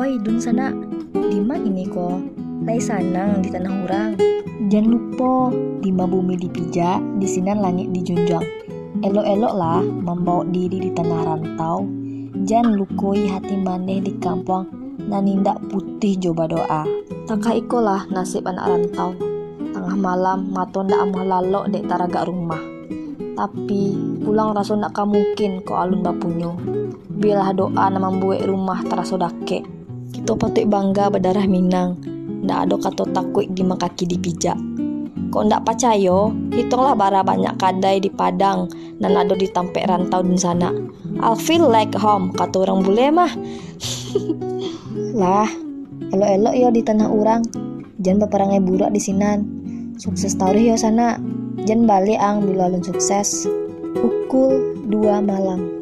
Oi dun sana, di mana ini kok? Lai sanang di tanah orang. Jangan lupa, di bumi dipijak, di sini langit dijunjang. Elok-elok lah membawa diri di tanah rantau. Jangan lukui hati maneh di kampung nanindak putih coba doa. Tangkah ikolah nasib anak rantau. Tengah malam maton ndak amah lalok dek taraga rumah. Tapi pulang rasa nak mungkin ko alun bapunyo. Biarlah doa nama membuat rumah terasa dake. Kita patut bangga berdarah Minang. Ndak ada kata takut gima kaki dipijak. Kok ndak percaya, hitunglah bara banyak kadai di Padang dan ada di tampek rantau di sana. I'll feel like home, kata orang bule mah. lah, elok-elok yo di tanah orang. Jangan berperangai buruk di sinan. Sukses tauri yo sana. Jangan balik ang bila sukses. Pukul 2 malam.